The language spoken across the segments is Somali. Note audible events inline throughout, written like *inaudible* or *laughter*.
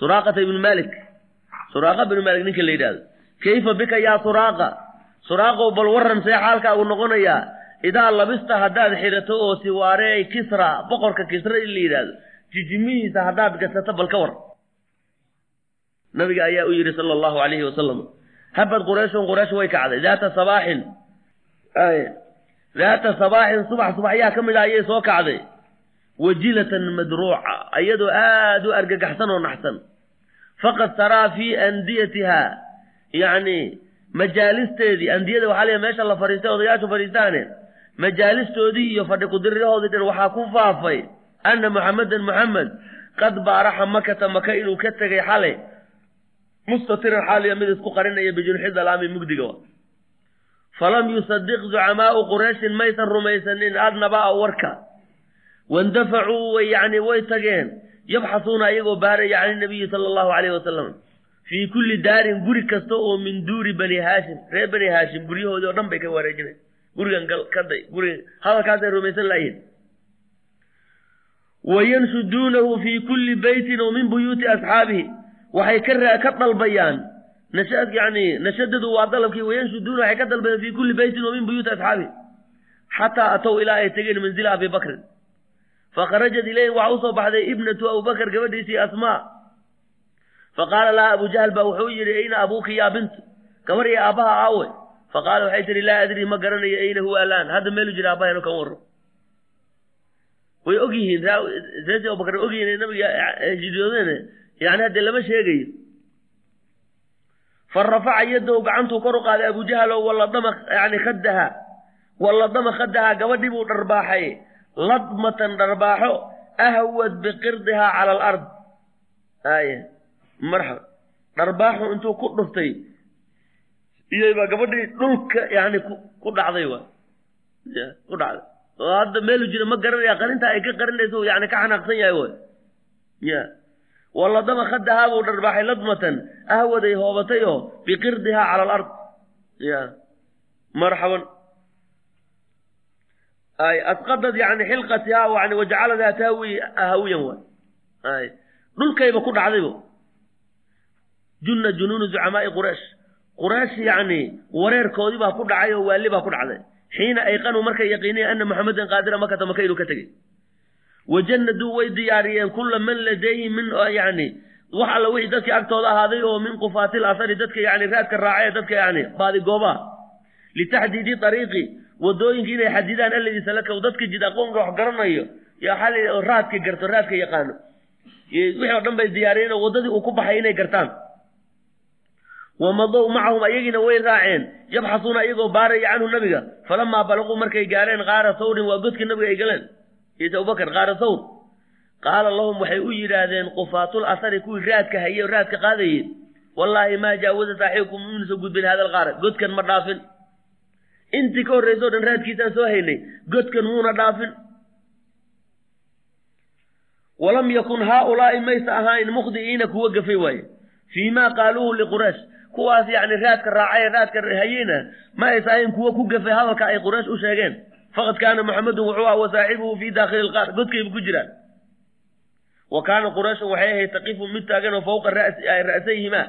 suraaqata ibnu malik. Suraaqa ibnu malik ninka la yidhahdo kayfa bika yaa suraaqa suraaqow bal warran see xaalkaagu noqonayaa idaa labista haddaad xidhato oo siwaarey kisra boqorka kisra in la yidhaahdo jijimihiisa haddaad gasato bal ka war. Nabiga ayaa u yidhi sala allahu alayhi wasalam habad qurayshun quraysh way kacday. Daata sabaaxin. Daata sabaaxin subax subaxyaa ka mid ah ayay soo kacday. Wajilatan madruuca iyadoo aada u argagaxsan oo naxsan faqad taraa fii andiyatiha. Yacni majaalisteedii andiyada waxaa leeyahay meesha la fadhiistay odayaashu fadhiistaane majaalistoodii iyo fadhi kudirirahoodii dhan waxaa ku faafay anna muxamedan muxamed qad baaraxa makata maka inuu ka tegay xalay mustatiran xaaliya mid isku qarinaya bijunxi dalaami mugdiga falam yusadiq zucamaau qurayshin maysan rumaysanin adnabaa warka. Waindafacuu way way tageen yabxasuuna ayagoo baaraya can inabiyi sala allahu alayhi wasalam fii kulli daarin guri kasta oo min duuri bani haashim reer bani haashim guryahoodii oo dhan bay ka wareejinay. Gurigan kaday guriga hadalkaasay rumaysan layihin wayanshuduunahu fii kulli beytin oo min buyuuti asxaabihi. Waxay ka dalbayaan. Yani nashadadu waa dalabkii wayanshuduuna waxay ka dalbayaan fii kulli beytin oo min buyuuti asxaabihi. Xataa atow ilaa ay tegeen manzila abi bakrin fakharajat ilayhim waxaa u soo baxday ibnatu abubakr gabadhiisii asmaa faqaala laha abu jahl baa wuxuu yidhi ayna abuuki yaa bint gabar iyo aabbaha aawe faqaala waxay tihi laa adrii ma garanayo ayna huwa alaan hadda meelu jira aabahaynu kan warro way og yihiin reesi abubakr og nabiga hijriyoodeene yani haddee lama sheegayo fa rafaca yadahu gacantuu kor u qaaday abu jahal oo walladama yani khaddaha walladama khaddaha gabadhii buu dharbaaxay ladmatan dharbaaxo ahwad biqirdihaa cala alard marxaba dharbaaxu intuu ku dhuftay iyoybaa gabadhii dhulka yani ku dhacday wa ku dhacday. Oo hadda meelu jira ma garanaya qarinta ay ka qarinayso yani ka xanaaqsan yahay way ya walladama khadahaa buu dharbaaxay ladmatan ahwaday hoobatay oo biqirdihaa cala alard ya marxaban asqadad yani xilqatihaa yani wajacaladaa tahwi hawiyan wa. Ay dhulkayba ku dhacdaybo junna junuunu zucamaa'i quraysh. Quraysh yacni wareerkoodii baa ku dhacay oo waalli baa ku dhacday. Xiina ayqanuu markay yaqiiniyeen anna muxamedan qaadira makata maka inuu ka tegey. Wajannaduu way diyaariyeen kulla man ladayhi min yani wax alla wixii dadkii agtooda ahaaday oo min qufaatil asari dadka yani raadka raacee dadka yani baadigoobaha litaxdiidi ariiqi waddooyinka inay xadidaan alladii salakaw dadka jid aqoonka wax garanayo yo xali oo raadka garto raadka yaqaano. Wixii oo dhan bay diyaariyeen oo waddadii uu ku baxay inay gartaan. Wamadow macahum ayagiina way raaceen yabxasuuna iyagoo baaraya canhu nabiga. Falamaa balaquu markay gaareen qaara sawrin waa godka nabiga ay galeen. Is abubakar qaara sawr. Qaala lahum waxay u yidhaahdeen qufaatul asari kuwii raadka haye raadka qaadayey wallaahi maa jaawaza saaxiibkum inuusa gudbin hada alqaara godkan ma dhaafin intii ka horraysa dhan raadkiisaan soo haynay godkan muuna dhaafin. Walam yakun haaulaa'i maysa ahayn mukhdi'iina kuwa gafay waaye. Fii maa qaaluuhu liquraysh kuwaas yacni raadka raacay raadka hayeyna ma aysa ahayn kuwa ku gafay hadalka ay quraysh u sheegeen. Faqad kaana muxamedun wuxuu ah wa saaxibuhu fii daakhili ilqaar godkayba ku jiraan wa kaana qurayshun waxay ahayd taqifu mid taagan oo fawqa ra'sayhimaa.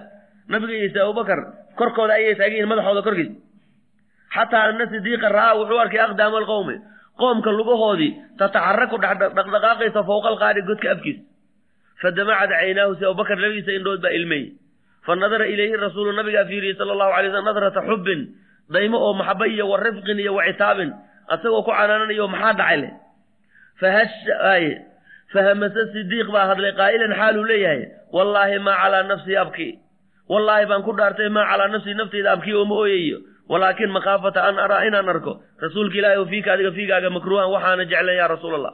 Nabiga iyo abubakar korkooda ayay taagan yihiin madaxooda korkiis xataa ana sidiiqa ra'aa wuxuu arkay aqdaama alqowmi qoomka lugahoodii tataxaraku dhaqdhaqaaqaysa fowqa alqaari godka afkiis fadamacad caynaahu si abubakar labadiisa indhood baa ilmeeyey fa nadara ilayhi rasuulu nabigaa fiiriyey sala allahu alay slam nadrata xubbin daymo oo maxaba iyo wa rifqin iyo wa citaabin asagoo ku canaananayo maxaa dhacay leh? Fahashaye fahamase sidiiq baa hadlay qaa'ilan xaaluu leeyahay wallaahi maa calaa nafsii abkii. Wallaahi baan ku dhaartay maa calaa nafsii nafteyda abkii oo ma ooyayo walaakin makhaafata an araa inaan arko rasuulka ilaahi oo fiika adiga fiigaaga makruuhan waxaana jeclan yaa rasuul allah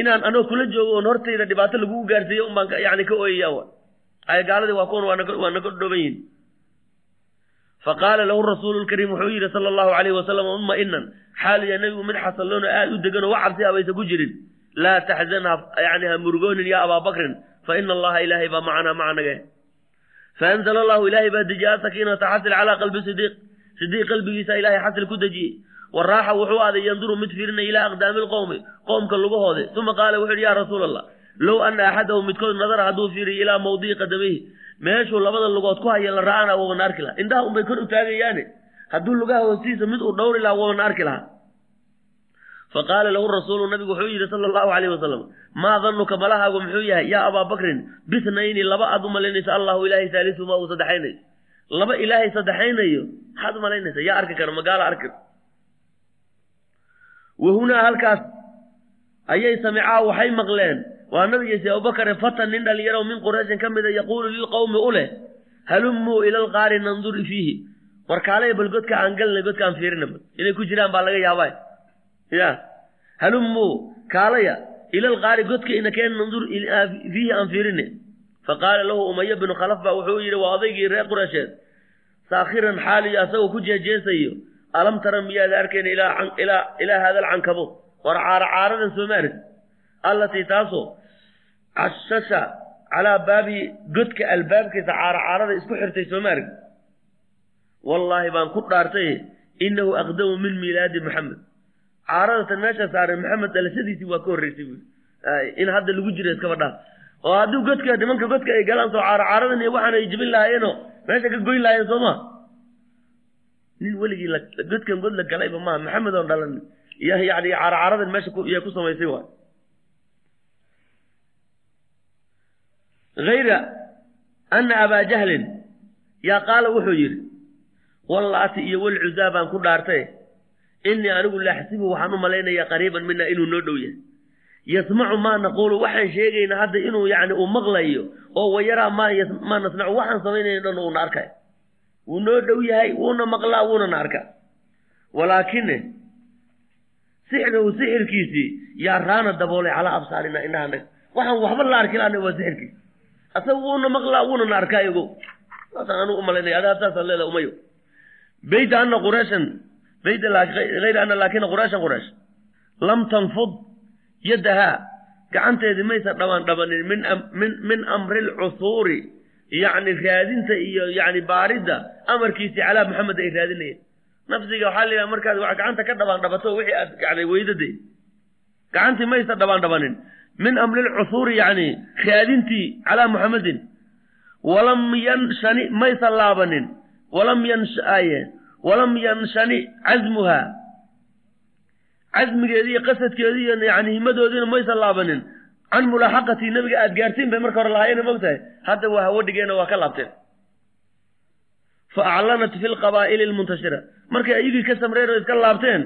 inaan anoo kula joogo oon hortayda dhibaato lagugu gaarsiiyo un baan yani ka ooyaya ay gaaladii waa kuwan waa naga dhooban yihiin faqaala lahu rasuulu lkariim wuxuu yidhi sala allahu alayhi wasalam uma inan xaaliya nebigu mid xasalloon oo aad u degan oo wax cabsi abaysa ku jirin. Laa taxzan yani ha murugoonin yaa abaa bakrin fa ina allaha ilaahay baa macanaa macanage faanzala allahu ilaahay baa dejiya sakiinata xasil calaa qalbi sidiiq sidiiq qalbigiisa ilaahay xasil ku dejiyey. Wa raaxa wuxuu aaday yanduru mid fiirinaya ilaa aqdaami lqowmi qoomka lugahoode uma qaala wuxu yidhi yaa rasuul allah low ana axadahu midkood nadara hadduu fiiriyo ilaa mawdici qadamayhi meeshuu labada lugood ku haya la ra'ana waabana arki lahaa. Indhaha unbay kor u taagayaane. Hadduu lugaha hoostiisa mid uu dhowri lahaa waabana arki lahaa. Faqaala lahu rasuulu nabigu wuxuu yidhi sala allahu alayh wasalam maa danuka malahaagu muxuu yahay yaa abaa bakrin bisnayni laba aad u malaynaysa allahu ilaahay haalisumaa uu saddexaynayo laba ilaahay saddexaynayo maxaad u malaynaysa yaa arki kara magaala arki wahunaa halkaas ayay samicaa waxay maqleen waa nabigiisi abubakare fatan nin dhalinyaro min qurayshin ka mida yaquulu lilqowmi u leh halumuu ila alqaari nandur fiihi. War kaalaya bal godka aan galnay godka aan fiirina bal inay ku jiraan baa laga yaabaa ya halumuu kaalaya ila alqaari godka inakeen nandur fiihi aan fiirine. Faqaala lahu umaya binu khalaf baa wuxuu yidhi waa odaygii reer quraysheed saakhiran xaaliyo asagoo ku jeejeesayo. Alam tara miyaada arkayna ilaa haada alcankabuud war caara caaradan soo maarid allatii taasoo cashasha calaa baabi godka albaabkiisa caara caarada isku xirtay soo maarid wallaahi baan ku dhaartay innahu aqdamu min miilaadi maxamed caaradatan meesha saaray maxamed dhalashadiisii waa ka horreysay in hadda lagu jiro iskaba dhaaf oo haddii godka nimanka godka ay galaan soo caara caaradan iyo waxaan ay jebin lahaayeenoo meesha ka goyn lahaayeen soo ma? Nin weligii godkan god la galayba maaha maxamed oon dhalan iyo yani caara caaradan meesha iya ku samaysay waay hayra ana abaa jahlin yaa qaala wuxuu yidhi wallaati iyo walcuzaa baan ku dhaartay. Innii anigu laaxsibu waxaan u malaynayaa qariiban mina inuu noo dhow yahay yasmacu maa naquulu waxaan sheegaynaa hadda inuu yani uu maqlayo oo wayaraa maa nasnacu waxaan samaynayna dhan uuna arkay. Wuu noo dhow yahay wuuna maqlaa wuuna na arkaa walaakine sixrahu sixirkiisii yaa raana daboolay calaa absaarina indhahanag waxaan waxba la arki laana waa sixirkiisi asaga wuuna maqlaa wuuna na arkaa ogo saasaan anugu u malaynaya adaab saasaan leedaha umayo. Bayda ana qurayshan bayda hayra ana laakina qurayshan quraysh lam tanfud yaddahaa gacanteedii maysan dhabaan dhabanin min amri lcusuuri yacni raadinta iyo yani baaridda amarkiisii calaa maxamed ay raadinayeen. Nafsiga waxaa la yidhaha markaad wax gacanta ka dhabaan dhabato wixii aad yani weydade gacantii maysan dhabaan dhabanin. Min amri lcusuuri yani raadintii calaa muxamedin walam yanshani maysan laabanin. Walam yanshaaye walam yanshani casmuha casmigeedii iyo qasadkeedii iyo yani himadoodiina maysan laabanin. Can mulaaxaqatii nabiga aad gaartiin bay marka hore lahaayeen mogtahay hadda waa hawadhigeena waa ka laabteen. Fa aclanat fi lqabaa'ili lmuntashira markay ayagii ka samreen oo iska laabteen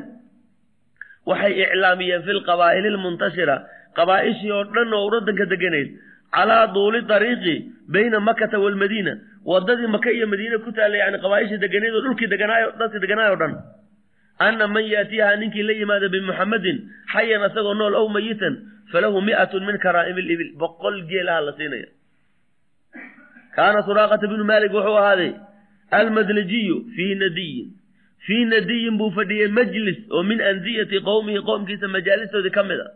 waxay iclaamiyeen fi lqabaa'ili lmuntashira qabaa'ishii oo dhan oo waddanka deganayd. Calaa duuli dariiqi bayna makata waalmadiina wadadii maka iyo madiine ku taallay yani qabaa'ishii deganayd oo dhulkii deganaayo dadkii deganaay o dhan ana man yaatiyaha ninkii la yimaada bimuxamedin xayan asagoo nool ow mayitan falahu mi'atun min karaa'imi libil boqol geelaha la siinaya kaana suraaqata binu maalik wuxuu ahaaday almadlajiyu fii nadiyin fii nadiyin buu fadhiyey majlis oo min andiyati qowmihi qowmkiisa majaalistoodii ka mid a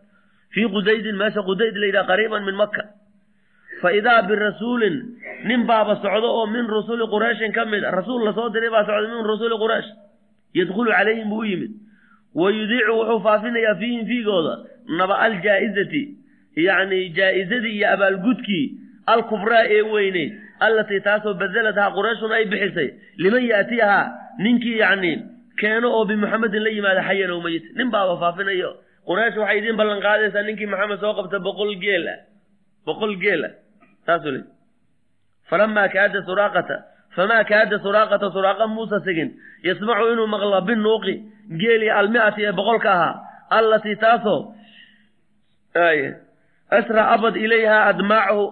fii qudaydin meesha qudayd la yidhaha qariiban min maka fa idaa birasuulin nin baaba socdo oo min rusuli qurayshin ka mid a rasuul la soo diray baa socday min rusuli quraysh yadkhulu calayhim buu u yimid. Wa yudiicu wuxuu faafinayaa fiihim fiigooda. Naba aljaa'izati yacni jaa'izadii iyo abaalgudkii alkubraa ee weyneyd allatii taasoo badeladhaa qurayshun ay bixisay liman yaatiyahaa ninkii yacni keeno oo bimuxamedin la yimaada xayan ow mayit nin baaba faafinayo. Quraysh waxay idiin ballan qaadaysaa ninkii maxamed soo qabta boqol geel boqol geel ah saasuu le falamaa kaada suraaqata famaa kaada suraaqata suraaqa muusa sigin. Yasmacu inuu maqlo binuuqi geelii almi'ati ee boqolka ahaa. Allatii taasoo asra abad ilayhaa admaacahu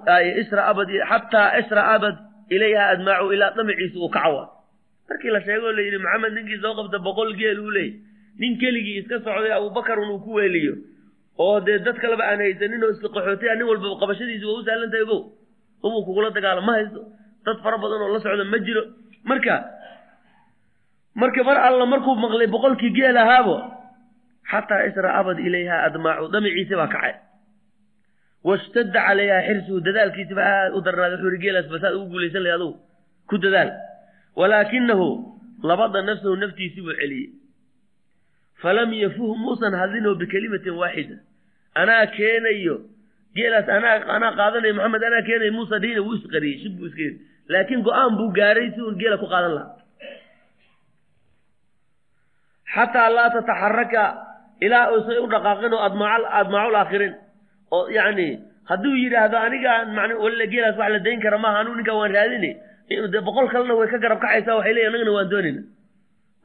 isra abad xataa isra abad ilayhaa admaacahu ilaa dhamaciisa uu kacawa markii la sheegoo la yidhi maxamed ninkii soo qabta boqol geel uu leeyay. Nin keligii iska socday abubakar un uu ku weeliyo. Oo dee dad kaleba aan haysanin oo iska qaxootaya nin walba qabashadiisi waa u sahlan tahay ogow umuu kugula dagaalo ma haysto dad fara badan oo la socda ma jiro. Marka marka mar alla markuu maqlay boqolkii geel ahaabo xataa isra abad ilayhaa admaacu dhamaciisi baa kacay. Washtadda calayhaa xirsuhu dadaalkiisiba aad u darnaaday wuxuu yidhi geelaas basaad ugu guulaysan lahay adugu ku dadaal. Walaakinahu labada nafsahu naftiisii buu celiyey. Falam yafuh muusan hadlinoo bikelimatin waaxida anaa keenayo geelaas anaa anaa qaadanaya maxamed anaa keenaya muusa dhihina wuu isqariyey shib buu yidhi laakiin go'aan buu gaaray si uun geela ku qaadan lahaa. Xataa laa tataxaraka ilaa uusan u dhaqaaqin oo admaacul aakhiriin oo yacni hadduu yidhaahdo anigaan man geelaas wax la dayn kara maaha anuu ninkaan waan raadini de boqol kalena way ka garab kacaysaa waxay leeyihiin annagana waan doonayna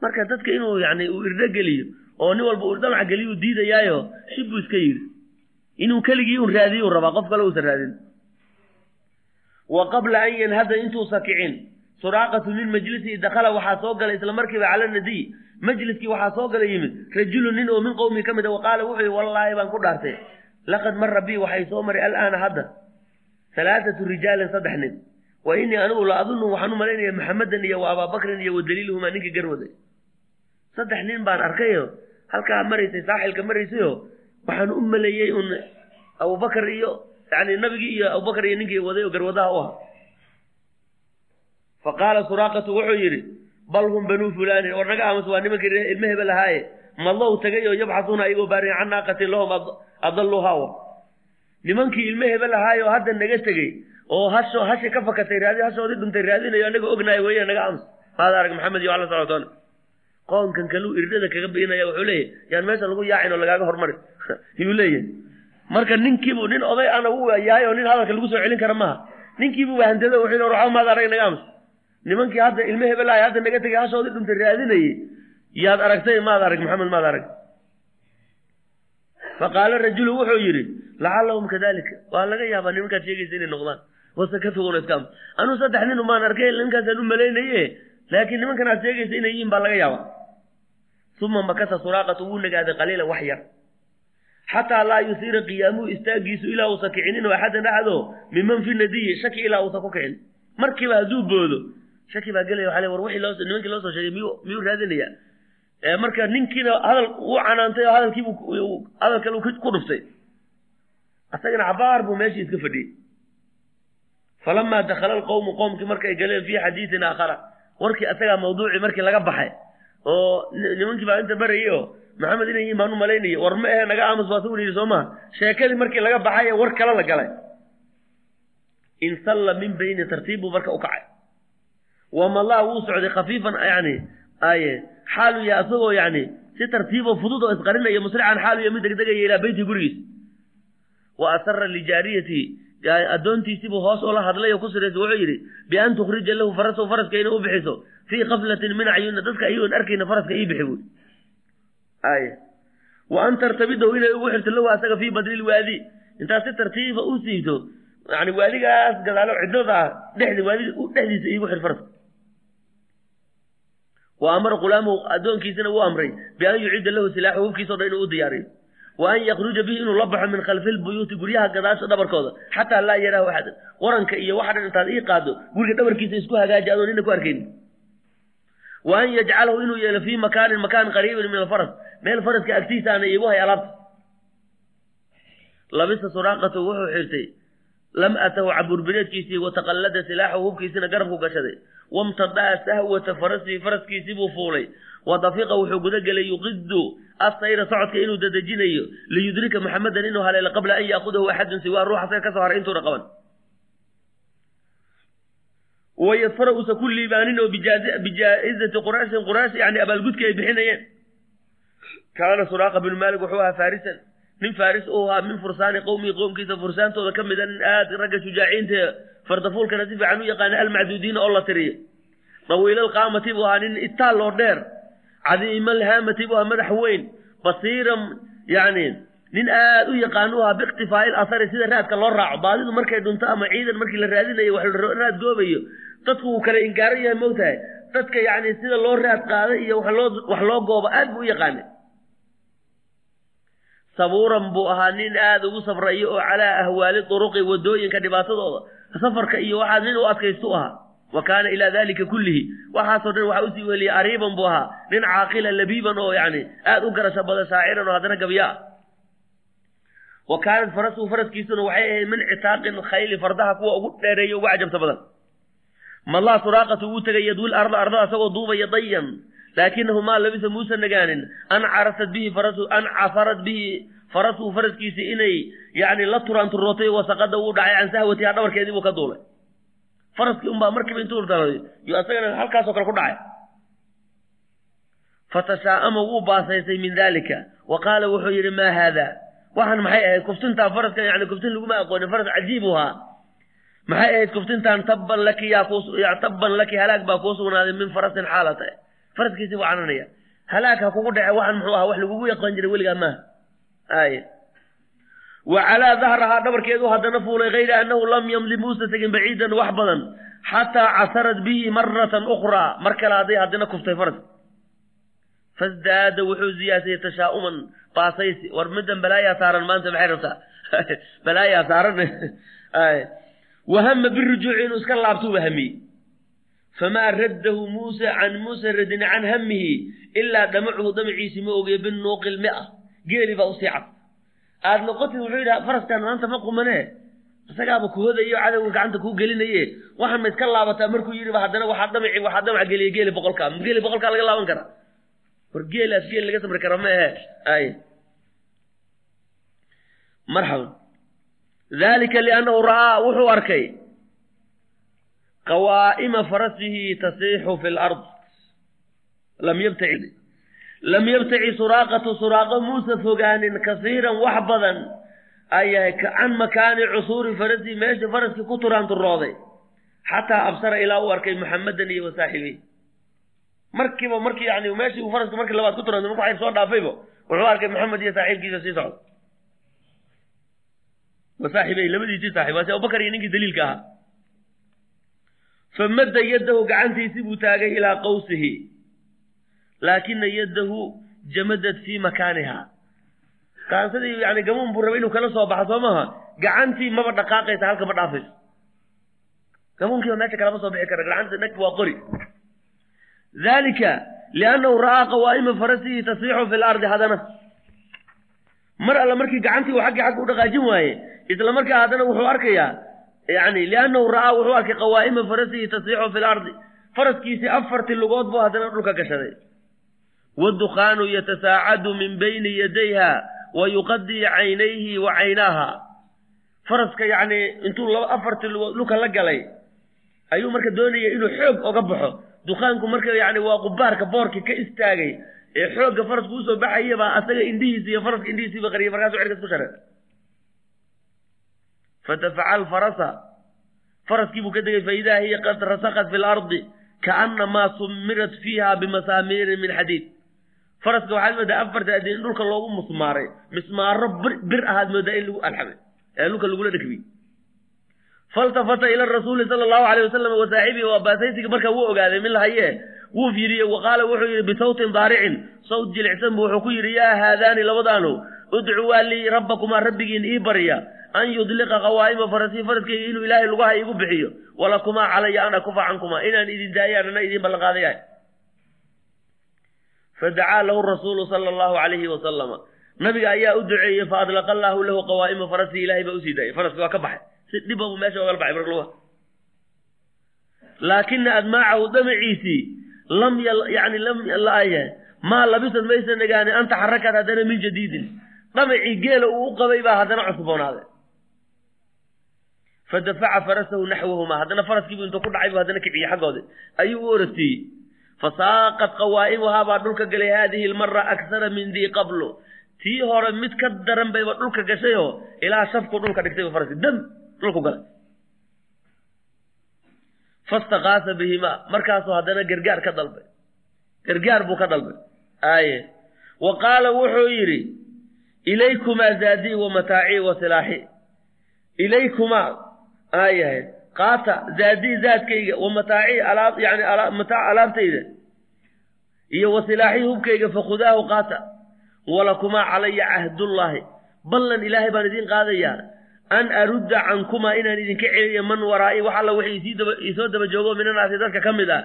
marka dadka inuu yani uu irdho geliyo oo nin walba uu geliyo uu diidayaayo shib buu iska yidhi. Inuu keligii un raadiyo u rabaa qof kale uusan raadin wa qabla an yanhada intuusa kicin suraaqatu min majlisihi dakhala waxaa soo galay isla markiiba cala nadiy majliskii waxaa soo gala yimid rajulu nin oo min qowmi ka mid a wa qaala wuxuu yihi wallaahi baan ku dhaartay. Laqad mara bii waxay soo maray alaana hadda. Halaathatu rijaalin saddex nin. Wa inii anigu la adunnu waxaan u malaynaya maxamedan iyo wa abaabakrin iyo wa daliiluhumaa ninka garwaday saddex nin baan arkayo halkaa maraysay saaxilka maraysayo waxaan u maleeyey un abubakar iyo yani nabigii iyo abubakar iyo ninkii waday oo garwadaha u ahaa fa qaala suraaqatu wuxuu yidhi bal hum banuu fulaanin war naga aamus waa nimankii ilma hebel ahaaye madow tagay oo yabxasuuna ayagoo baariyan can naaqatin lahum adalluuhaa nimankii ilma hebel hadda naga tegey oo hasho hashi ka fakatay raadi hashoodii dhuntay raadinayo anaga ognahay weeye naga aamus. Maada arag maxamed iyo alla socotoona qoonkan kaluu irdhada kaga biinaya wuxuu leeyahy yaan meesha lagu yaacin oo lagaaga hormari *laughs* yuu leeyahay marka ninkiibu nin oday ana u yahay oo nin hadalka lagu soo celin kara maaha. Ninkiibu wahandado wuxuu maad arag naga aamus. Nimankii hadda ilma hebel ahay hadda naga tegay hashoodii dhuntay raadinayay yaad aragtay maad arag maxamed maad arag. Faqaala rajulu wuxuu yidhi lacallahum kadalika waa laga yaabaa nimankaad sheegaysa inay noqdaan. Wasakatuguna iska am anuu saddex nin umaan arkay ninkaasaan u malaynaye laakiin nimankan aad sheegaysa inay yihiin baa laga yaabaa. Uma makasa suraaqatu wuu nagaaday qaliilan wax yar xataa laa yusiira qiyaamuhu istaagiisu ilaa uusa kicinin axadan axado miman fi nadiyi shaki ilaa uusa ku kicin. Markiiba hadduu boodo shaki baa gelaya waxa le war nimankii loo soo sheegay miyuu raadinaya? Marka ninkiina hadal uu canaantay oo hadalkiibu hadal kale ku dhuftay asagana cabaar buu meeshii iska fadhiyey. Falamaa dakhala alqowmu qoomkii markay galeen fii xadiidin aakhara. Warkii asagaa mawduucii markii laga baxay oo nimankii baa inta barayay oo maxamed inay yihiin baan u malaynaya war ma ahe naga aamus baa sugun yidhi soo maha sheekadii markii laga baxay ee war kale la galay. Insalla min bayni tartiib buu marka u kacay. Wamalaa wuu socday khafiifan yani aye xaalu ya asagoo yani si tartiiboo fudud oo isqarinaya musrican xaalu ya mid degdegaya ilaa beyti gurigiis. Wa asara lijaariyati addoontiisiibuu hoos oola hadlay oo ku siraysa wuxuu yidhi bian tukhrija lahu farasahu faraska inay u bixiso fii kaflatin min acyunna dadka ayagoon arkayna faraska ii bixi ay wa an tartabidahu inay ugu xirto lahu asaga fii badli lwaadi intaad si tartiiba u siibto. Yani waadigaas gadaalo cidlada ah dhexdi waadi dhexdiisa iigu xir faraska wa amara qulaamahu addoonkiisina wuu amray bian yucidda lahu silaaxu hubkiisao dhan inuu u diyaariyo wa an yakruja bihi inuu la baxo min khalfi lbuyuuti guryaha gadaasha dhabarkooda. Xataa laa yaraahu axadan. Waranka iyo waxa dhan intaad ii qaado guriga dhabarkiisa isku hagaaji adoon nina ku arkayn wa an yajcalahu inuu yeelo fii makaanin makaan qariibin min alfaras. Meel faraska agtiisaana iigu hay alaabta. Labisa suraaqatu wuxuu xirtay lam atahu caburbireedkiisii wataqallada silaaxahu hubkiisina garabku gashaday. Wamtadaa sahwata farasihi faraskiisii buu fuulay. Wadafiqa wuxuu guda gelay yuqidu asayra socodka inuu dadejinayo. Liyudrika maxamedan inuu haleelo qabla an yaakudahu axadun siwaa ruux asaga ka soo haray intuuna qaban wayadfara usa ku liibaanin oo bijaa'izati qurayshin quraysh yani abaalgudki ay bixinayeen kaana suraaqa binu maalik wuxuu ahaa farisan nin faris u ahaa min fursaani qowmihi qowmkiisa fursaantooda ka mida nin aad ragga shujaaciinta fardafuulkana si fiican u yaqaana almacduudiina oo la tiriyo dawiilalqaamati buu ahaa nin itaal oo dheer cadiimalhaamati buu ahaa madax weyn basiiran yani nin aad u yaqaan u ahaa biikhtifaail asari sida raadka loo raaco baadidu markay dhunto ama ciidan markii la raadinayo wax raad goobayo dadku wuu kala ingaaran yahay moogtahay dadka yani sida loo raad qaaday iyo wax loo goobo aad buu u yaqaanay. Sabuuran buu ahaa nin aada ugu safrayo oo calaa ahwaali duruqi waddooyinka dhibaatadooda. Safarka iyo waxaa nin u adkaystu ahaa. Wa kaana ilaa dalika kullihi. Waxaasoo dhan waxaa u sii weliyay ariiban buu ahaa. Nin caaqila labiiban oo yani aada u garasho badan shaaciran oo haddana gabya ah wa kaanat farasuhu faraskiisuna waxay ahayd min citaaqin khayli fardaha kuwa ugu dheereeya ugu cajabta badan malaa suraaqatu wuu tegay yadwil arda ardada asagoo duubaya dayan laakinahu maa labisa muusa nagaanin an carasat bihi farasu an cafarat bihi farasuu faraskiisii inay yani la turaanturootay wasaqada wuu dhacay can sahwatiha dhabarkeedii buu ka duulay. Faraskii unbaa markiiba intuu daladay yo asagana halkaasoo kale ku dhacay. Fatashaa'ama wuu baasaysay min dalika wa qaala wuxuu yidhi maa haada waxaan maxay ahayd kuftintaa faraska yani kuftin laguma aqoonin faras maxay ahayd kuftintaan tabban laki tabban laki halaag baa kuu sugnaaday min farasin xaalata. Faraskiisii buu cananaya halaag ha kugu dhace waxaan muxuu ahaa wax lagugu yaqaan jiray weligaa maaha. Aaya wa calaa dahrahaa dhabarkeedu haddana fuulay hayra annahu lam yamdi muusa tegin baciidan wax badan xataa casarad bihi maratan ukhraa. Mar kale hadday haddana kuftay faras. Fasdaada wuxuu ziyaasayey tashaa'uman baasaysi. War middan balaayaa saaran maanta maxay rabtaa? *laughs* Balaayaa saaran *laughs* wahama birujuuci inuu iska laabtuu hamiyey famaa raddahu muusa can muusa radin can hamihi ilaa dhamacuhu damaciisi ma ogey binuuqi lmia geeli baa u sii cad aad noqotid wuxuu yidhaha faraskan maanta ma qumanee isagaaba kuhodayo cadowga gacanta kuu gelinaye waxaan ma iska laabataa markuu yidhi haddana waxaa dhamaci waxaa dhamac geliya geeli boqolkaa geeli boqolkaa laga laaban karaa war geelaas geel laga samri kara ma ahe ay marxaban dalika liannahu ra'aa wuxuu arkay qawaa'ima farasihi tasiixu fi lard lam yabtaci lam yabtaci suraaqatu suraaqo muusa fogaanin kasiiran wax badan ayahay can makaani cusuuri farasihi meesha faraskii ku turaanturooday xataa absara ilaa uu arkay muxamadan iyo wasaaxibey markiiba markii yani meeshii uu faraska markii labaad ku turanto marku xayr soo dhaafayba wuxuu arkay maxamed iyo saaxiibkiisa sii socda wasaaxibey labadiisii saaxib waasi abubakar iyo ninkii daliilka ahaa. Famadda yaddahu gacantiisii buu taagay ilaa qawsihi laakina yaddahu jamadad fii makaaniha. Qaansadii yani gamuun buu rabay inuu kala soo baxo soo maaha? Gacantii maba dhaqaaqaysa halka ma dhaafayso. Gamuunkiiba meesha kalama soo bixi kara gacanta nag waa qori. Dalika liannahu ra'aa qawaa'ima farasihi tasiixu fi lardi haddana mar alla markii gacantii uu xaggii xagga u dhaqaajin waaye isla markaa haddana wuxuu arkayaa yani liannahu ra'aa wuxuu arkay qawaa'ima farasihi tasiixu fi lardi faraskiisii afartii lugood buu haddana dhulka gashaday waddukhaanu yatasaacadu min bayni yadayha wa yuqadii caynayhi wa caynaaha. Faraska yacni intuu afartii lugood dhulka la galay ayuu marka doonaya inuu xoog oga baxo. Dukaanku marka yani waa qubaarka boorkii ka istaagay ee xoogga farasku u soo baxaya baa asaga indhihiisi iyo faraska indhihiisiiba qariyay markaasu cirkas ku sharay fadafaca alfarasa faraskii buu ka degay faidaa hiya qad rasaqat fi lardi kaanamaa sumirat fiiha bimasaamiirin min xadiid faraska waxaad moodaa afarta adin in dhulka loogu musmaaray mismaaro bir ahaad moodaa in lagu alxamay ee dhulka lagula dhegbiy faltafata ila rasuuli sala allahu alayh wasalam wa saaxibihi waa baasaysiga markaa wuu ogaaday min lahaye wuu fiiriyey wa qaala wuxuu yidhi bisawtin daaricin sawt jilicsan bu wuxuu ku yidhi yaa haadaani labadaanu udcuwaa lii rabbakumaa rabbigiin ii barya an yudliqa qawaa'ima farasii faraskayga inuu ilaahay lugaha iigu bixiyo. Walakumaa calaya an akufa cankumaa inaan idin daayaan ana idin ballanqaadayahay fadacaa lahu rasuulu sala allahu alayhi wasalama nabiga ayaa u duceeyey fa adlaqa allaahu lahu qawaa'ima farasii ilahay baa u sii daayay faraski waa ka baxay. Si dhiba buu meesha ogala baxay marluga laakina admaacahu damaciisii lam yani lam laaya maa labisad maysa nagaani an taxarakad haddana min jadiidin. Dhamacii geela uu u qabay baa haddana cusboonaaday fadafaca farasahu naxwahumaa haddana faraskiibu intuu ku dhacay bu haddana kiciyey xaggoodi ayuu u orasiiyey fasaaqat qawaa'imuhaa baa dhulka galay haadihi lmara aksara min dii qablo tii hore mid ka daran bayba dhulka gashayoo ilaa shafku dhulka dhigtayba faraski dam! Dhulku galay. Fastakaasa bihimaa. Markaasuu haddana gargaar ka dalbay. Gargaar buu ka dalbay. Aaye. Wa qaala wuxuu yidhi ilaykumaa zaadii wa mataacii wa silaaxi ilaykumaa aayahay qaata zaadii zaadkayga wa mataacii alaab yani mataac alaabtayda. Iyo wa silaaxii hubkayga fakhudaahu qaata. Walakumaa calaya cahdullaahi. Ballan ilaahay baan idiin qaadayaa. An arudda cankumaa inaan idinka celiyo man waraa'i wax alla wixii isii daba joogo minanaasi dadka ka mid ah.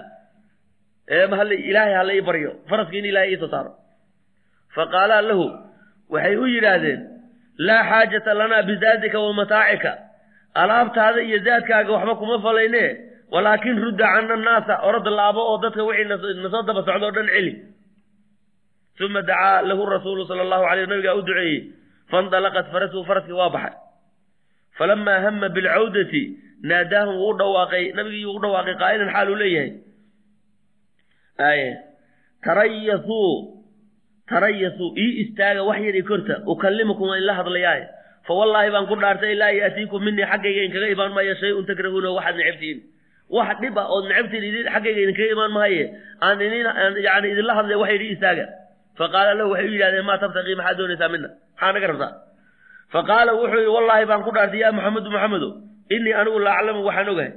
Ilaahay hala ii baryo. Faraska in ilaahay iisoo saaro. Fa qaalaa lahu waxay u yidhaahdeen laa xaajata lanaa bizaadika wa mataacika alaabtaada iyo zaadkaaga waxba kuma falayne. Walaakin rudda cana annaasa orod laabo oo dadka wixii nasoo daba socdo o dhan celi. Uma dacaa lahu rasuulu sala allahu alay nabigaa u duceeyey faindalaqat farasuhu faraskii waa baxay. Falamaa hama bilcawdati naadaahum wuu dhawaaqay nabigii u dhawaaqay qaa'ilan xaal uu leeyahay. Tarayasuu tarayasuu ii istaaga wax yar i korta ukallimukum waan ila hadlayaaye fa wallaahi baan ku dhaartay laa yaatiikum minii xaggayga inkaga imaan maayo shay-un takrahuuna waxaad necabtihiin wax dhib ah ood necabtiin xaggayga idinkaga imaan maaye aan yani idinla hadlay wax yidhi istaaga. Fa qaala lahu waxay u yidhahdeen maa tabtaqii maxaad doonaysaa mina maxaa naga rabtaa? Fa qaala wuxuu yidhi wallaahi baan ku dhaartay yaa maxamedu maxamedo innii anigu la aclamu waxaan ogahay.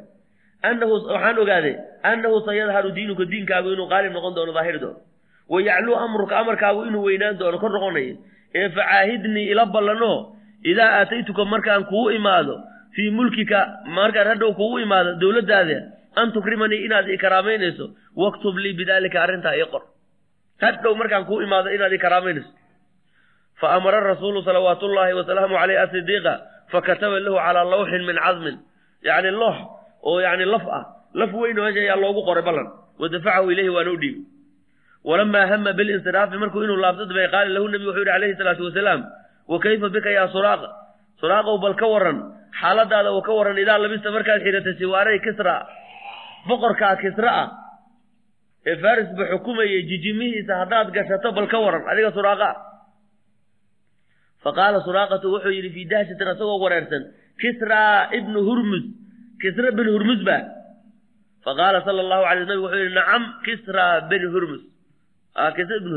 Annahu waxaan ogaaday annahu sayadharu diinuka diinkaagu inuu qaalib noqon doono daahiri doono wayacluu amruka amarkaagu inuu weynaan doono kor noqonayo ee facaahidnii ila ballanoo idaa aataytuka markaan kugu imaado fii mulkika markaan hadhow kugu imaado dowladdaada an tukrimanii inaad i karaamaynayso waktub lii bidaalika arrintaa ii qor. Hadhow markaan kugu imaado inaad i karaamaynayso. Fa amara rasuulu salawaatu ullaahi wasalaamu caleyh asidiiqa fakataba lahu calaa lawxin min cadmin. Yacni loox oo yacni laf ah laf weyn oo ayaa loogu qoray ballan. Wadafacahu ilayhi waana u dhiibay. Walamaa hama bilinsiraafi markuu inuu laabto dabay qaala lahu nabi wuxuu yidhi calayhi salaatu wasalaam wa kayfa bika yaa suraaqa suraaqow bal ka waran xaaladaada oo ka waran idaa labista markaad xidhatay siwaaray kisra. Boqorkaa kisra ah. Ee faris ba xukumayay jijimihiisa haddaad gashato bal ka waran adiga suraaqa. Ah fa qaala suraaqatu wuxuu yidhi fii dahshatin asagoo wareersan kisraa ibnu hurmus kisra bin hurmus ba. Fa qaala sala allahu alay nabig wuxuu yidhi nacam kisraa bin hurmus kisra ibn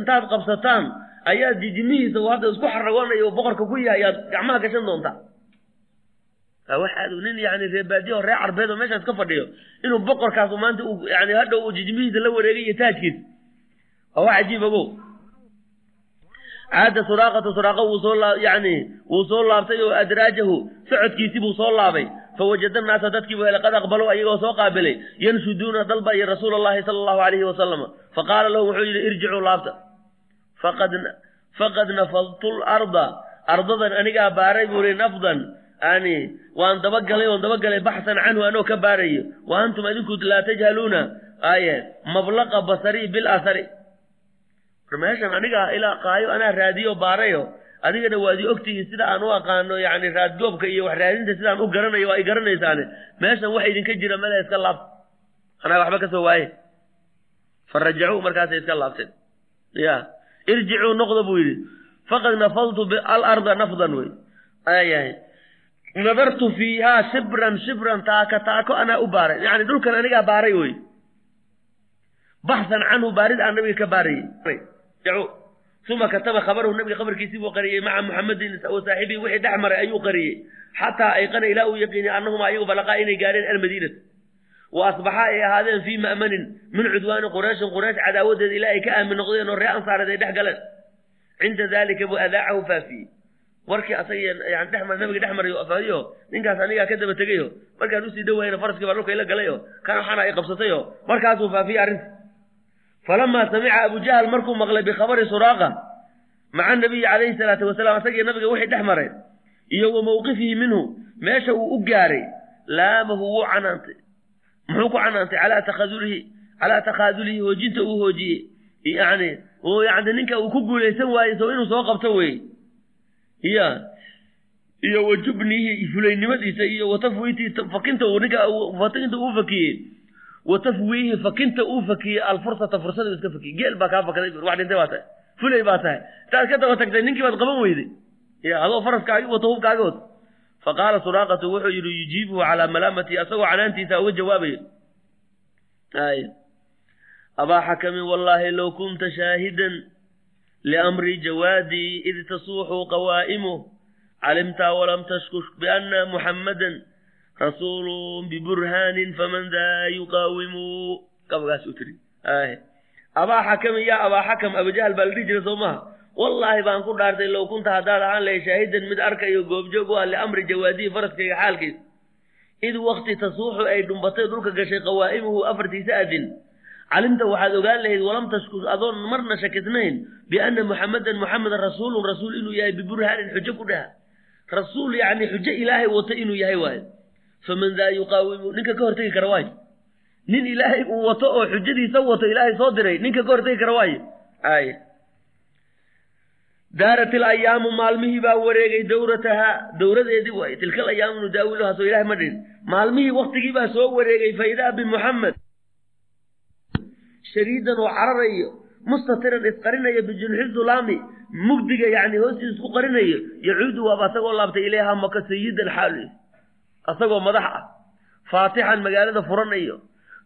intaad qabsataan ayaad jijimihiisa hadda isku xaragoonayo boqorka ku yahay ayaad gacmaha gashan doontaa. Waxaad nin yani reebaadiyo o reer carbeed oo meeshaas ka fadhiyo inuu boqorkaasu maanta yani hadhow uu jijimihiisa la wareegay iyo taajkiisa waa wax cajiib caada suraaqatu suraaqa wuu soo yani wuu soo laabtay oo adraajahu socodkiisii buu soo laabay. Fawajada naasa dadkiibu hele qad aqbaluu ayagoo soo qaabilay yanshuduuna dalba iyo rasuula allahi sala allahu alayhi wasalama faqaala lahu wuxuu yidhi irjicuu laabta faqad nafadtu larda ardadan anigaa baaray buu ihi nafdan. Yani waan dabagalay oon dabagalay baxsan canhu anoo ka baarayo wa antum adinku laa tajhaluuna. Aye mablaqa basari bilasari meeshan anigaa ilaa qaayo anaa raadiyo baarayo adigana waad i ogtihiin sida aan u aqaano yani raadgoobka iyo wax raadinta sidaan u garanayo waa i garanaysaane meeshan waxa idinka jira male iska laabta anaa waxba ka soo waaye. Fa markaasay iska laabteen. Ya irjicuu noqda buu yidhi. Faqad nafadtu alarda nafdan wey. Ayahay nadartu fiihaa shibran shibran taaka taako anaa u baaray. Yani dhulkan anigaa baaray wey. Baxsan canhu baarid aan nabiga ka baarayey. Uma kataba khabarahu nabiga khabarkiisii buu qariyey maca muxamedin wa saaxibihi wixii dhex maray ayuu qariyey. Xataa ayqana ilaa uu yaqiinay annahuma ayagu balaqaa inay gaareen almadiinata wa asbaxa ay ahaadeen fii ma'manin min cudwaani qurayshin quraysh cadaawadeeda ilaa ay ka aamin noqdeen oo ree ansaareed ay dhex galeen cinda dalika buu adaacahu faafiyey warkii asaga yani dhex mar nabiga dhex marayo faadiyo ninkaas anigaa ka daba tegayo markaan u sii dhowayna faraskii baa dhulka ila galayo kan waxaana ay qabsatayo markaasuu faafiyey arrinta falamaa samica abu jahl markuu maqlay bikhabari suraaqa maca nabiyi calayhi salaatu wasalaam asagii nabiga wixii dhex maray iyo wa mawqifihi minhu meesha uu u gaaray laamahu wuu canaantay muxuu ku canaantay? Calaa takhadulihi calaa takhaadulihi hoojinta uu hoojiyey yani yani ninka uu ku guulaysan waayey so inuu soo qabto wey ya iyo wa jubnihi fulaynimadiisa iyo watafwiitii fakinta uu ninka fakinta uu fakiyey. Watafwiihi fakinta uu fakiyey alfursata fursada iska fakiyey. Geel baa kaa fakaday wax dhintay baa tahay. Fulay baa tahay. Intaad ka daba tagtay ninkii baad qaban weyday. Ya adoo faraskaagi wato hubkaagi wato fa qaala suraaqatu wuxuu yidhi yujiibuhu calaa malaamati asagoo canaantiisa uga jawaabayo ay abaa xakamin wallaahi low kunta shaahidan liamri jawaadii id tasuuxu qawaa'imuh calimta walam tashkush biana muxammadan rasuulun biburhaanin faman daa yuqaawimu gabagaas u tiri abaa xakamin yaa abaa xakam abujahal baa la dhihi jira soo wallaahi baan ku dhaartay low kunta haddaad ahaan lahay shaahidan mid arkayo goobjoog u ah liamri jawaadihi faraskayga xaalkiisa id wakti tasuuxu ay dhumbatay dhulka gashay qawaa'imuhu afartiisa adin. Calimta waxaad ogaan lahayd walam tashkus adoon marna shakisnayn biana muxamadan muxamedan rasuulun rasuul inuu yahay biburhaanin xujo ku dhaha. Rasuul yacni xujo ilaahay wato inuu yahay waayo. Faman daa yuqaawimu ninka ka hortegi kara waayo. Nin ilaahay uu wato oo xujadiisa wato ilaahay soo diray ninka ka hortegi kara waayo. Ay daarat ilayaamu maalmihii baa wareegay dowratahaa dowradeedii waay tilka alayaamu nudaawiluhaa soo ilahay ma dhihin maalmihii waktigii baa soo wareegay fa idaa bimuxamed shadiidan oo cararayo mustatiran isqarinayo bijunxi dulaami mugdiga yani hoostiis isku qarinayo yacuudu waaba asagoo laabtay ilayhaa maka sayidan xaal asagoo madax ah faatixan magaalada furanayo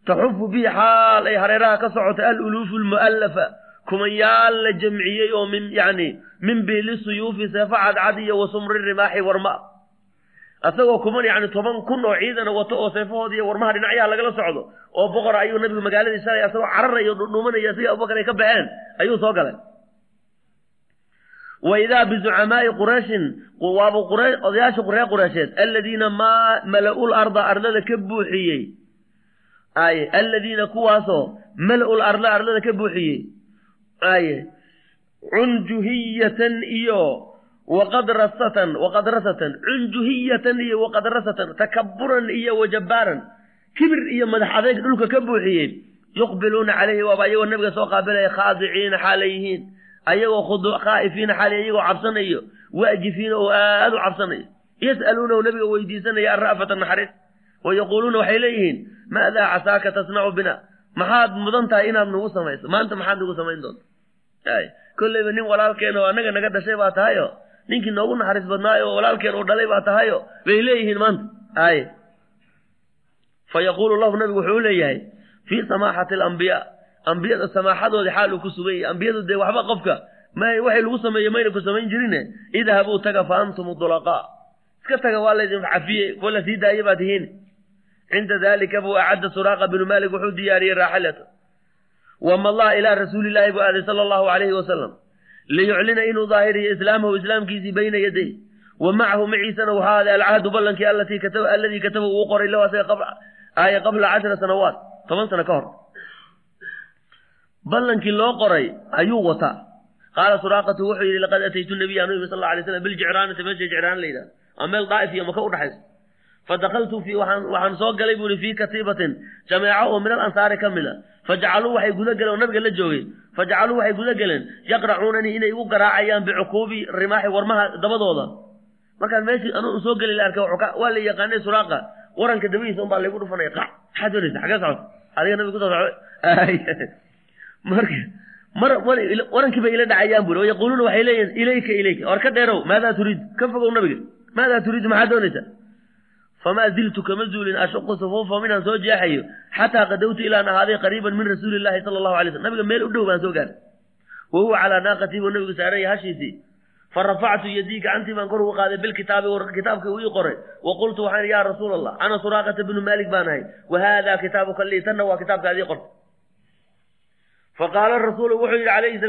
taxufu bihi xaal ay hareeraha ka socota aluluufu lmu'allafa kumanyaal la jamciyey oo min yani min biili suyuufi seefo cadcad iyo wa sumri rimaaxi warma. Asagoo kuman yani toban kun oo ciidana wato oo seefahooda iyo warmaha dhinacyaha lagala socdo oo boqora ayuu nabigu magaaladii shalay asagoo cararayo dhudhuumanaya sidii abubakar ay ka baxeen ayuu soo galay. Wa idaa bizucamaa'i qurayshin waaba odayaasha reer qureysheed aladiina maa mala-u larda ardada ka buuxiyey. Ay aladiina kuwaasoo mala-u larda ardada ka buuxiyey aye cunjuhiyatan iyo waqadrasatan waqadrasatan cunjuhiyatan iyo waqadrasatan takaburan iyo wajabaaran kibir iyo madax adeyg dhulka ka buuxiyey yuqbiluuna calayhi waaba ayagoo nabiga soo qaabilaya khaadiciina xaalay yihiin ayagoo khaa'ifiina xaalay ayagoo cabsanayo waajifiina oo aada u cabsanayo yas'aluunahu nabiga weydiisanaya arra'fata naxariis wa yaquuluuna waxay leeyihiin maadaa casaaka tasnacu bina? Maxaad mudan tahay inaad nagu samayso maanta maxaad nagu samayn doonta ay kolleyba nin walaalkeen oo annaga naga dhashay baa tahayo ninkii noogu naxariis badnaayo oo walaalkeen uu dhalay baa tahayo bay leeyihiin maanta. Ay. Fa yaquulu lahu nabigu wuxuu leeyahay fii samaaxati alambiyaa ambiyada samaaxadoodii xaal uu ku sugan ambiyadu dee waxba qofka may waxay lagu sameeye mayna ku samayn jirine? Idhabuu taga fa antum dulaqaa iska taga waa laydin cafiye kuwa la sii daaya baa tihiin. Cinda dalika buu acadda suraaqa binu malik wuxuu diyaariyey raaxilata wamallaa ilaa rasuulilaahi buu aaday sala allahu calayhi wasalam liyuclina inuu daahiriyo islaamahu islaamkiisii bayna yaday wa macahu maciisana waxaa aaday alcahdu ballankii alladii kataba uu qoray lahu asaga aaya qabla cashara sanawaat toban sano ka hor ballankii loo qoray ayuu wataa qaala suraaqatu wuxuu yidhi laqad ataytu nabiya anu yimi sal alay slam biljicraanati meesha jicraan la yidhaha waa meel daa'if iyo maka udhaxaysa fadakaltu waxaan soo galay buu ihi fii katiibatin jameeco oo min alansaari ka mid a fajacaluu waxay guda galeen oo nabiga la joogay fajacaluu waxay guda galeen yaqracuunanii inay igu garaacayaan bicuquubi rimaaxi warmaha dabadooda markaan meeshii anuu soo geli la arkay waa la yaqaanay suraaqa waranka dabadiisa unbaa laygu dhufanaya qac maxaad doonaysa xagee socota adiga nabiga ku soo mar warankii bay ila dhacayaan buri wayaquuluuna waxay leeyihiin ilayka ilayka war ka dheerow maadaa turiid ka fogow nabiga maadaa turiid maxaad doonaysa famaa ziltu kama zuulin ashuqu sufuufa minaan soo jeexayo xataa qadowtu ilaan ahaaday qariiban min rasuuli llahi sala allahu alay slm nabiga meel u dhow baan soo gaaray wa huwa calaa naaqatii buu nabigu saaranya hashiisii fa rafactu yadii gacantii baan kor ugu qaaday bilkitaabi kitaabka uu ii qoray wa qultu waxaan yaa rasuula allah ana suraaqata bnu maalik baan ahay wa haadaa kitaabuka lii tanna waa kitaabkaadii qorta faqaala rasuulu wuxuu yidhi calayhi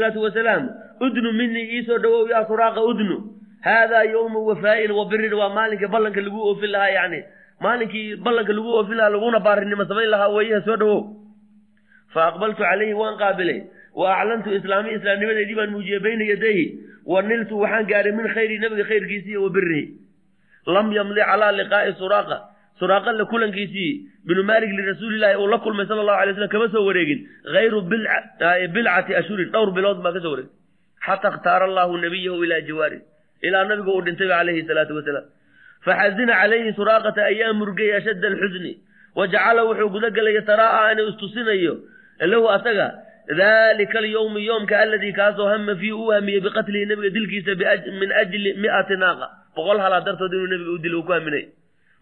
haadaa yowmu wafaa'in wa birin waa maalinkii ballanka lagu oofin lahaa yacni maalinkii ballanka lagu oofin lahaa laguna baarinimo samayn lahaa weeyaha soo dhawow fa aqbaltu calayhi waan qaabilay wa aclantu islaami islaamnimadeedii baan muujiyey bayna yadayhi wa niltu waxaan gaadhay min khayri nabiga khayrkiisii wa birihi lam yamdi calaa liqaa'i suraaqa suraaqa la kulankiisii binu maalik lirasuulillahi uu la kulmay sala allahu alay slam kama soo wareegin hayru bilcati ashhurin dhowr bilood baa ka soo wareegin xata ikhtaara allahu nabiyahu ilaa jawaari ilaa nabigu uu dhintay calayhi salaatu wasalaam. Faxazina calayhi suraaqata ayaa murgay ashadda alxusni wa jacala wuxuu guda gelaya taraa'a inuu istusinayo lahu asaga dalika alyowmi yoomka aladii kaasoo hama fiihi uu hamiyey biqatlihi nabiga dilkiisa min ajli mi'ati naaqa. Boqol halaa dartood inuu nabiga u dilo uu ku haminay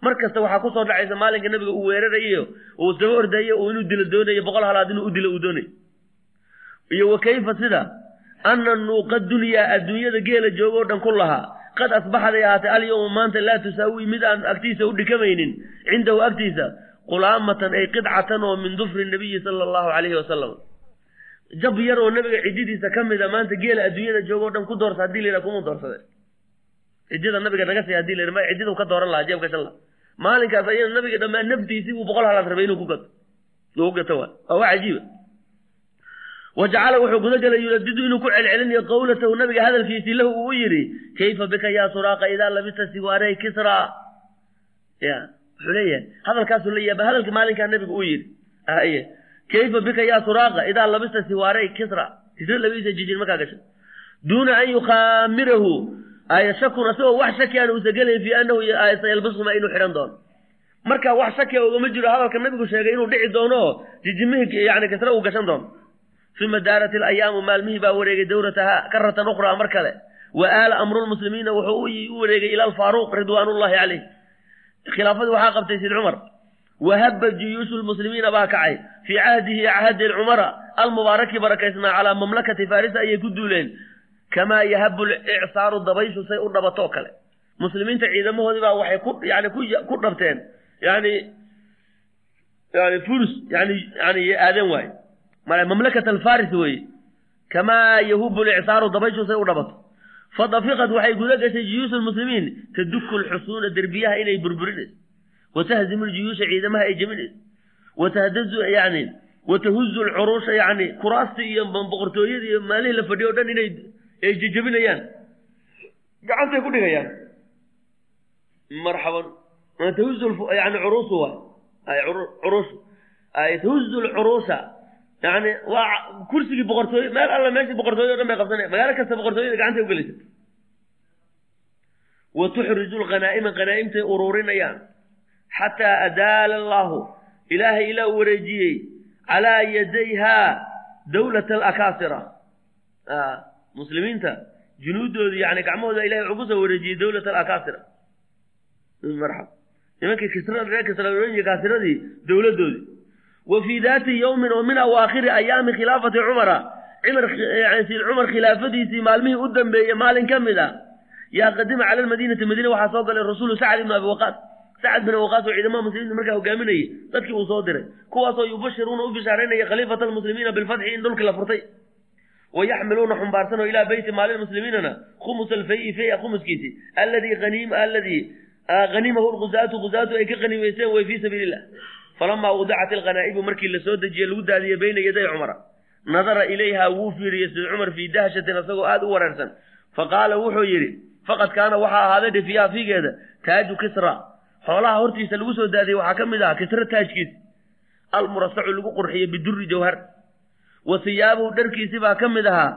mar kasta waxaa ku soo dhacaysa maalinka nabiga uu weerarayo uu saba ordayo oo inuu dilo doonayo boqol halaad inuu u dilo uu doonayo iyo wa kayfa sida ana nuuqa dunyaa adduunyada geela joogo o dhan ku lahaa qad asbaxday ahaatay alyowma maanta laa tusaawi mid aan agtiisa u dhikamaynin cindahu agtiisa qulaamatan ay qidcatan oo min dufri nabiyi sala allahu calayhi wasalam jab yar oo nabiga cididiisa ka mida maanta geela adduunyada joogo o dhan ku doorsa haddii layidhaha kuma doorsade cidida nabiga naga say haddii la ma cididu ka dooran lahaa jeebka shan laha maalinkaas ayada nabiga dhammaan naftiisii buu boqol halaad rabay inuu ku gato uu gato waa waa cajiiba wa jacala wuxuu guda galay yuladidu inuu ku celcelinayo qawlatahu nabiga hadalkiisii lahu uu yidhi kayfa bika yaa suraaqa idaa labista siwaarey kisra? Ya wuxuu leeyahay hadalkaasuu la hadalka maalinkaa nabiga uu yidhi aye kayfa bika yaa suraaqa idaa labista siwaarey kisra? Kisra labadiisa jijin markaa gashay. Duuna an yukhaamirahu ay shakun asagoo wax shaki aan uusa gelayn fii annahu sayalbasuhuma inuu xidhan doono. Marka wax shakiya ugama jiro hadalka nabigu sheegay inuu dhici doono oo jijimihii yani kisre uu gashan doono uma daarat ilayaamu maalmihii baa wareegay dowrataha karatan ukhraa mar kale wa aala amru lmuslimiina wuxuu u wareegay ila alfaaruuq ridwaanullahi caleyh khilaafadii waxaa qabtay sid cumar wahaba juyuushu lmuslimiina baa kacay fii cahdihi cahdi cumara almubaaraki barakaysnaa calaa mamlakati farisa ayay ku duuleen kamaa yahabu licsaaru dabayshu say u dhabatoo kale muslimiinta ciidamahoodii baa waxay yani ku dhabteen yani yani furs yani yani aadeen waaye mamlakat alfaris weeye kamaa yahubu licsaaru dabayshu say u dhabato. Fadafiqad waxay guda gashay juyuushu lmuslimiin taduku lxusuuna derbiyaha inay burburinayso watahzimu ljuyuusha ciidamaha ay jebinayso watahdazu yani watahuzu lcuruusha yani kuraastii iyo boqortooyadii iyo maalihii la fadhiyo o dhan inay ay jejebinayaan gacantay ku dhigayaan. Marxaban tahuzu yani curuusu waay curuushu tahuzu lcuruusha yani waa kursigii boqortooye meel alla meeshii boqortooye o dhan bay qabsanaya magaalo kasta boqortooyada gacantay ugelaysa wa tuxriju lghanaa'ima khanaa'imtay uruurinayaan xataa adaala allaahu ilaahay ilaa u wareejiyey calaa yadayhaa dawlata alakaasira muslimiinta junuuddooda yani gacmahooda ilahay wuxuu ku soo wareejiyey dawlata alakaasira nimankii kisra reer kisra kaasiradii dowladdoodii wa fii daati yowmin oo min awaakhiri ayaami khilaafati cumara. Cumar sid cumar khilaafadiisii maalmihii u dambeeyey maalin ka mid a yaa qadima cala lmadiinati madiina waxaa soo galay rasuulu sacd ibnu abi waqaas. Sacd bin waqaas oo ciidamada muslimiinta markaa hogaaminayay dadkii uu soo diray. Kuwaasoo yubashiruuna u bishaaraynaya khaliifata almuslimiina bilfatxi in dhulkii la furtay. Wa yaxmiluuna xumbaarsanoo ilaa beyti maalin muslimiinana khumus alfay faya khumuskiisi alladii alladii hanimahu lguzaatu guzaatu ay ka qanimaysteen way fii sabiili illah falamaa wadacat alkhanaa'ibu markii la soo dejiyey lagu daadiyey bayna yaday cumara nadara ilayha wuu fiiriyey sid cumar fii dahshatin isagoo aada u wareersan faqaala wuxuu yidhi faqad kaana waxaa ahaaday dhifiyaa fiigeeda taaju kisra xoolaha hortiisa lagu soo daadiyey waxaa ka mid ahaa kisra taajkiisi almurasacu lagu qurxiyey biduri jawhar wa hiyaabuhu dharkiisi baa ka mid ahaa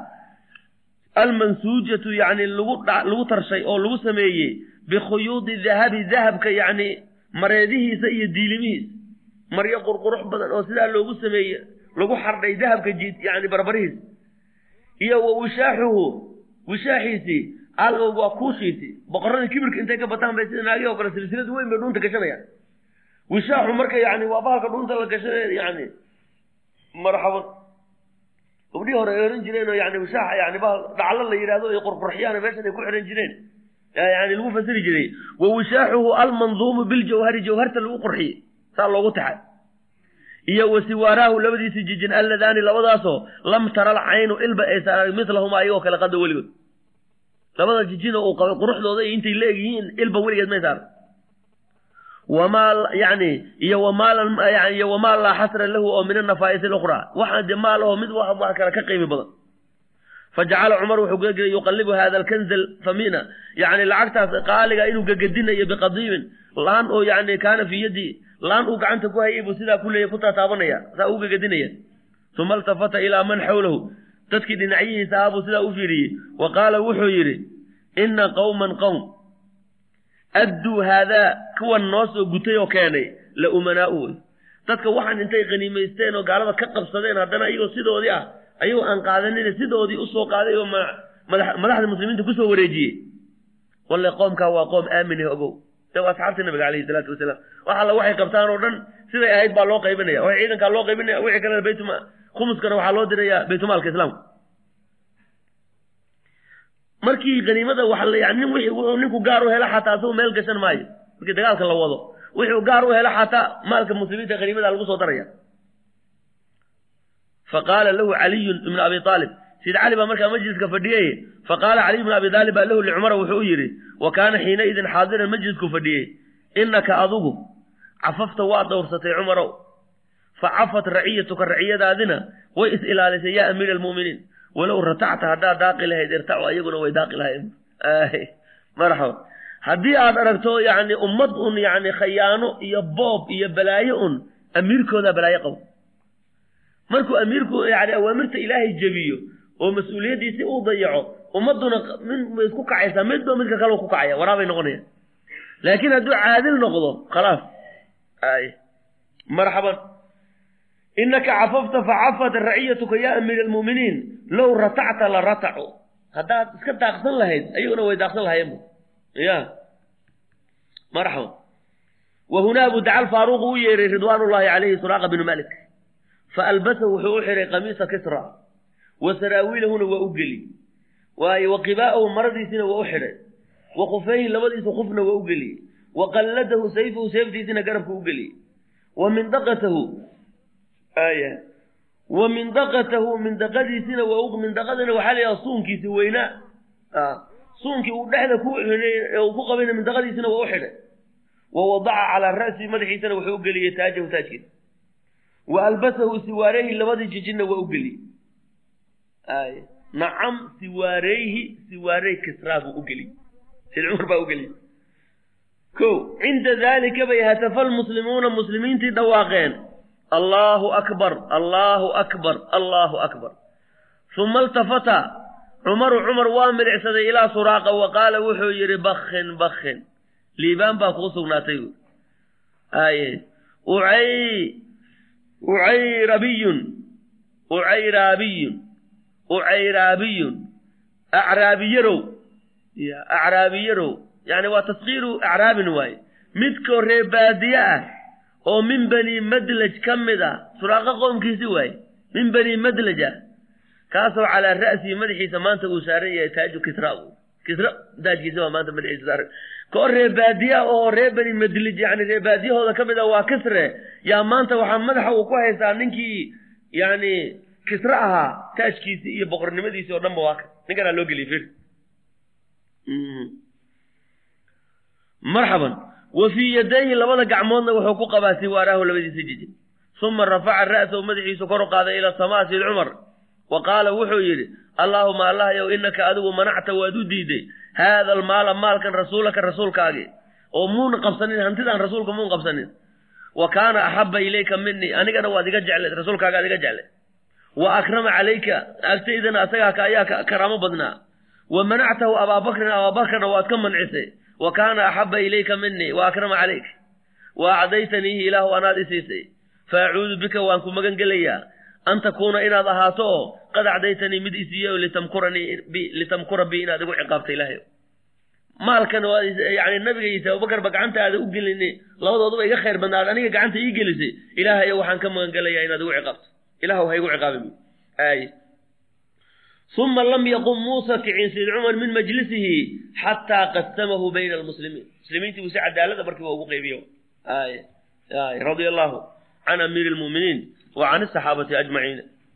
almansuujatu lagu lagu tarshay oo lagu sameeyey bikhuyuudi dahabi dahabka yacni mareedihiisa iyo diilimihiisa maryo qurqurux badan oo sidaa loogu sameeye lagu xardhay dahabka yani barbarihiisa iyo wa wishaaxuhu wishaaxiisii al waa kuushiisii boqoradii kibirka intay ka bataan bay sida naagii oo kale silsilad weyn bay dhuunta gashanayaan wishaaxu marka yani waa bahalka dhuunta la gashanay yani marxaban gabdhihii hore ay ohan jireen oo yani wishaaxa yani bahal dhaclo la yidhahdo ay qurqurxiyaan meeshan ay ku xihan jireen. Yani lagu fasiri jiray wa wishaaxuhu almanduumu biljawhari jawharta lagu qurxiyey saa loogu taxay iyo wa siwaaraahu labadiisi jijin alladaani labadaasoo lam taral caynu ilba aysan arag milahumaa iyagoo kale qada weligood. Labada jijinoo uu qabay quruxdooda iyo intay leegyihiin ilba weligeed maysa arag wamaa iyo wamaalan iyo wamaa laa xasra lahu oo min anafaa'isi lukhraa waxaan de maal oo mid wax kale ka qiimi badan. Fajacala cumar wuxuu jiray yuqallibu hada alkanza alfamina yani lacagtaas qaaliga inuu gagadinayo biqadiibin laan oo yani kaana fii yaddi laan uu gacanta ku hayay buu sidaa ku leeyay ku taataabanaya saa u gagadinaya uma altafata ilaa man xawlahu. Dadkii dhinacyihiisa ahaa buu sidaa u fiiriyey. Wa qaala wuxuu yidhi inna qowman qowm adduu haadaa kuwan noo soo gutay oo keenay la umanaau wey dadka waxaan intay qaniimaysteen oo gaalada ka qabsadeen haddana iyagoo sidoodii ah ayagoo aan qaadanin sidoodii u soo qaaday oo madaxda muslimiinta ku soo wareejiyey. Walle qoomkaa waa qoom aamin ah ogow waa asxaabta nabiga alayhi salaatu wasalaam. Wax alla waxay oo dhan siday ahayd baa loo qaybinaya waxay ciidankaa loo qaybinaya wixii kalena baytuma khumuskana waxaa loo diraya baytumaalka islaamka markii qaniimada waxa yani nin wixii wuxuu ninku gaar u hela xataa asagu meel gashan maayo markii dagaalka la wado wuxuu gaar u hela xataa maalka muslimiinta qaniimada lagu soo daraya. Faqaala lahu caliyun ibnu abi aalib sid cali baa markaa majliska fadhiyey faqaala caliy ibnu abi aalib baa lahu licumara wuxuu yidhi wa kaana xiinaidin xaadiran majlisku fadhiyey. Innaka adugu cafafta waa dowrsatay cumarow fa cafat raciyatuka raciyadaadina way is ilaalisay yaa amiira almu'miniin. Walow ratacta haddaad daaqi lahayd irtacu ayaguna way daaqi lahayd. Marxaba haddii aad aragto yani ummad un yani khayaano iyo boob iyo balaayo un amiirkoodaa balaayo qabo. Markuu amiirku yani awaamirta ilaahay jebiyo oo mas'uuliyaddiisi uu dayaco ummadduna min bay isku kacaysaa midba midka kale ku kacaya waraabay noqonayaan. Laakiin hadduu caadil noqdo khalaas. Marxaban. Inaka cafafta facafat raciyatuka ya amiir almu'miniin low ratacta la ratacu. Haddaad iska daaqsan lahayd ayaguna way daaqsan lahayeen ya. Marxaban. Wa hunaa abu dacal faaruq u yeeray ridwaan ullahi calayhi suraaqa binu malik faalbasahu wuxuu u xihay qamiisa kisra wa saraawiilahuna waa u geli. Waayo wa qibaa'ahu maradiisina waa u xidhay. Wa khufayhi labadiisa khufna waa u geliyey wa qalladahu sayfahu seeftiisina garabka u geliyey wa mindaqatahu aya wa mindaqatahu mindaqadiisina waa mindaqadina waxaa la yidhaha suunkiisi weynaa suunkii uu dhexda ku uu ku qabayna mindaqadiisina waa u xidhay. Wa wadaca calaa ra'si madaxiisana wuxuu u geliyey taajahu taajkiisa. Wa albasahu siwaareyhi labadii jijinna waa u geliyey nacam siwaareyhi siwaarey kisraa buu u geliyey. Sid cumar baa u geliyey. Ko cinda daalika bay hatafa lmuslimuuna muslimiintii dhawaaqeen. Allaahu akbar allaahu akbar allaahu akbar. Uma iltafata cumaru cumar waa midicsaday ilaa suraaqa wa qaala wuxuu yidhi bakhin bakhin. Liibaan baa kuu sugnaatay. Aye ucay ucayrabiyun ucayraabiyun ucayraabiyun. Acraabiyarow. Ya acraabiyarow. Yani waa taskiiru acraabin waaye midkoo ree baadiye ah oo min bani madlaj ka mid ah suraaqa qoomkiisi waaye min bani madlaj ah. Kaasoo calaa ra'sihi madaxiisa maanta uu saaran yahay taaju kisra. Kisra taajkiisa baa maanta madaxiisa saaran. Koo ree baadiya oo ree bani madlij yani ree baadiyahooda ka mid ah waa kisre yaa maanta waxaa madaxa uu ku haystaa ninkii yani kisre ahaa taajkiisii iyo boqornimadiisii oo dhanba waa ka ninkanaa loo geliyay fir marxaban wa fii yadayhi labada gacmoodna wuxuu ku qabaa siwaaraahu labadiisa jiji uma rafaca ra'sahu madaxiisu kor u qaaday ila samaa sid cumar. Wa qaala wuxuu yidhi allaahuma allahyow inaka adigu manacta waad u diiday haada almaala maalkan rasuulaka rasuulkaagii oo muuna qabsanin hantidaan rasuulka muun qabsanin. Wa kaana axaba ilayka minii anigana waad iga jecleed rasuulkaagaad iga jecleed wa akrama calayka agtaydana asagaa ayaa karaamo badnaa. Wa manactahu abaabakrin abaabakrna waad ka mancisay. Wa kaana axaba ilayka minii wa akrama calayk wa acdaytaniihi ilaahu anaad isiisay. Fa acuudu bika waan ku magan gelayaa an takuuna inaad ahaato oo qad acdaytanii mid isiiye o litamkuranii litamkura bi inaad igu ciqaabta ilaahay. Maalkan yani nabigaisa abubakarba gacantaada u gelini labadooduba iga khayr badnaad aniga gacanta ii gelisay. Ilaahayo waxaan ka magan gelayaa inaad igu ciqaabto ilahu ha igu ciqaabin. Ay. Uma lam yaqum muusa kicin sayd cumar min majlisihi xataa qasamahu bayna almuslimiin muslimiintii buu si cadaalada markiiba ugu qaybiyo ay ay radia allahu can amiiri lmu'miniin wa can asaxaabati ajmaciin